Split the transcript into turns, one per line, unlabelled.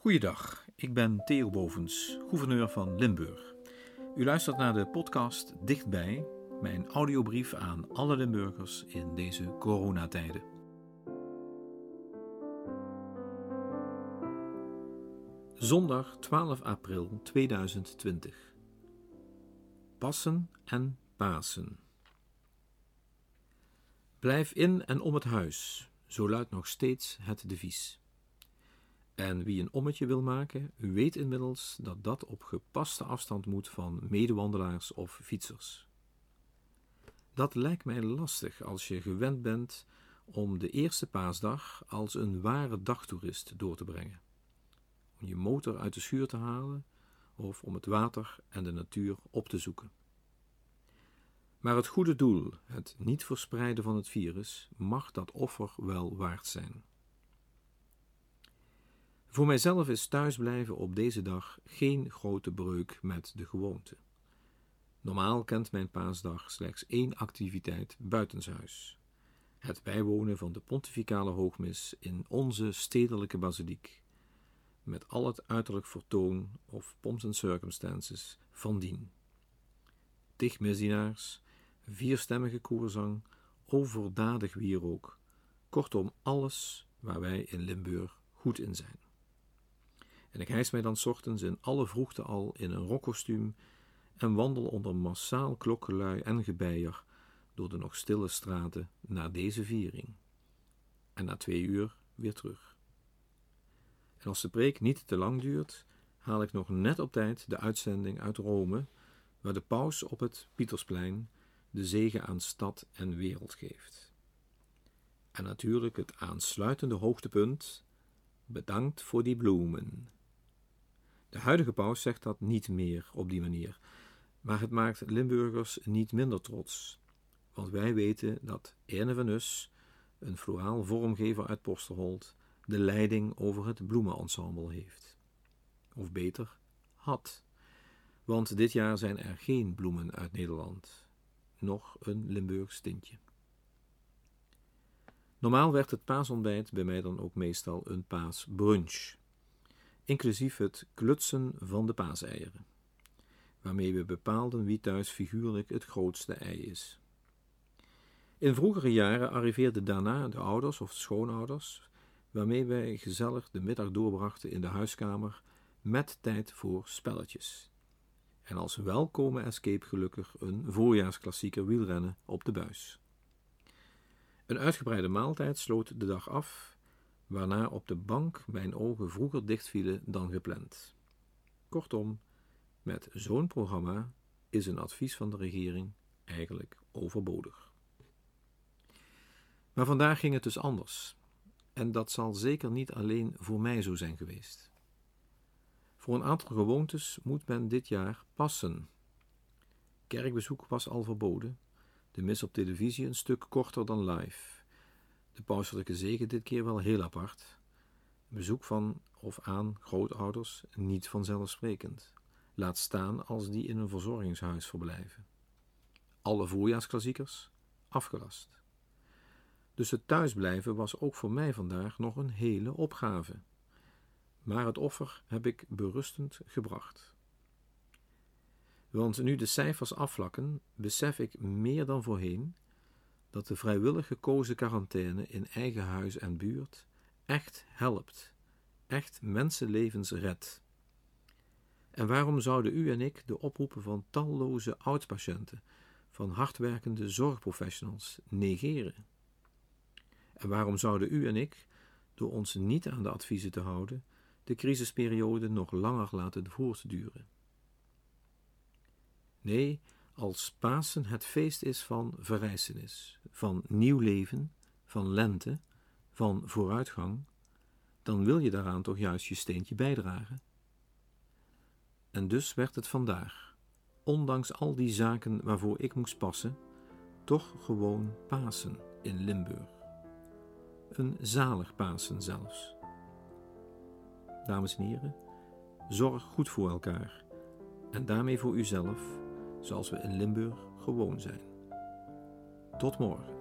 Goeiedag, ik ben Theo Bovens, gouverneur van Limburg. U luistert naar de podcast Dichtbij, mijn audiobrief aan alle Limburgers in deze coronatijden. Zondag 12 april 2020. Passen en Pasen. Blijf in en om het huis, zo luidt nog steeds het devies. En wie een ommetje wil maken, weet inmiddels dat dat op gepaste afstand moet van medewandelaars of fietsers. Dat lijkt mij lastig als je gewend bent om de eerste paasdag als een ware dagtoerist door te brengen. Om je motor uit de schuur te halen of om het water en de natuur op te zoeken. Maar het goede doel, het niet verspreiden van het virus, mag dat offer wel waard zijn. Voor mijzelf is thuisblijven op deze dag geen grote breuk met de gewoonte. Normaal kent mijn paasdag slechts één activiteit buitenshuis: het bijwonen van de pontificale hoogmis in onze stedelijke basiliek, met al het uiterlijk vertoon of pomps en circumstances van dien. Tig misdienaars, vierstemmige koerzang, overdadig wierook, kortom alles waar wij in Limburg goed in zijn. En ik hijs mij dan ochtends in alle vroegte al in een rokkostuum en wandel onder massaal klokgelui en gebeier door de nog stille straten naar deze viering. En na twee uur weer terug. En als de preek niet te lang duurt, haal ik nog net op tijd de uitzending uit Rome, waar de paus op het Pietersplein de zegen aan stad en wereld geeft. En natuurlijk het aansluitende hoogtepunt: bedankt voor die bloemen. De huidige paus zegt dat niet meer op die manier, maar het maakt Limburgers niet minder trots, want wij weten dat Erne van Us, een floraal vormgever uit Posterholt, de leiding over het bloemenensemble heeft. Of beter, had, want dit jaar zijn er geen bloemen uit Nederland, nog een Limburgs tintje. Normaal werd het paasontbijt bij mij dan ook meestal een paasbrunch inclusief het klutsen van de paaseieren, waarmee we bepaalden wie thuis figuurlijk het grootste ei is. In vroegere jaren arriveerden daarna de ouders of schoonouders, waarmee wij gezellig de middag doorbrachten in de huiskamer met tijd voor spelletjes. En als welkome escape gelukkig een voorjaarsklassieker wielrennen op de buis. Een uitgebreide maaltijd sloot de dag af waarna op de bank mijn ogen vroeger dichtvielen dan gepland. Kortom, met zo'n programma is een advies van de regering eigenlijk overbodig. Maar vandaag ging het dus anders. En dat zal zeker niet alleen voor mij zo zijn geweest. Voor een aantal gewoontes moet men dit jaar passen. Kerkbezoek was al verboden, de mis op televisie een stuk korter dan live. De pauselijke zegen dit keer wel heel apart. Bezoek van of aan grootouders niet vanzelfsprekend. Laat staan als die in een verzorgingshuis verblijven. Alle voorjaarsklassiekers afgelast. Dus het thuisblijven was ook voor mij vandaag nog een hele opgave. Maar het offer heb ik berustend gebracht. Want nu de cijfers afvlakken, besef ik meer dan voorheen dat de vrijwillig gekozen quarantaine in eigen huis en buurt echt helpt, echt mensenlevens redt. En waarom zouden u en ik de oproepen van talloze oudpatiënten, van hardwerkende zorgprofessionals negeren? En waarom zouden u en ik, door ons niet aan de adviezen te houden, de crisisperiode nog langer laten voortduren? Nee, als Pasen het feest is van verrijzenis, van nieuw leven, van lente, van vooruitgang, dan wil je daaraan toch juist je steentje bijdragen. En dus werd het vandaag, ondanks al die zaken waarvoor ik moest passen, toch gewoon Pasen in Limburg. Een zalig Pasen zelfs. Dames en heren, zorg goed voor elkaar en daarmee voor uzelf zoals we in Limburg gewoon zijn. Tot morgen.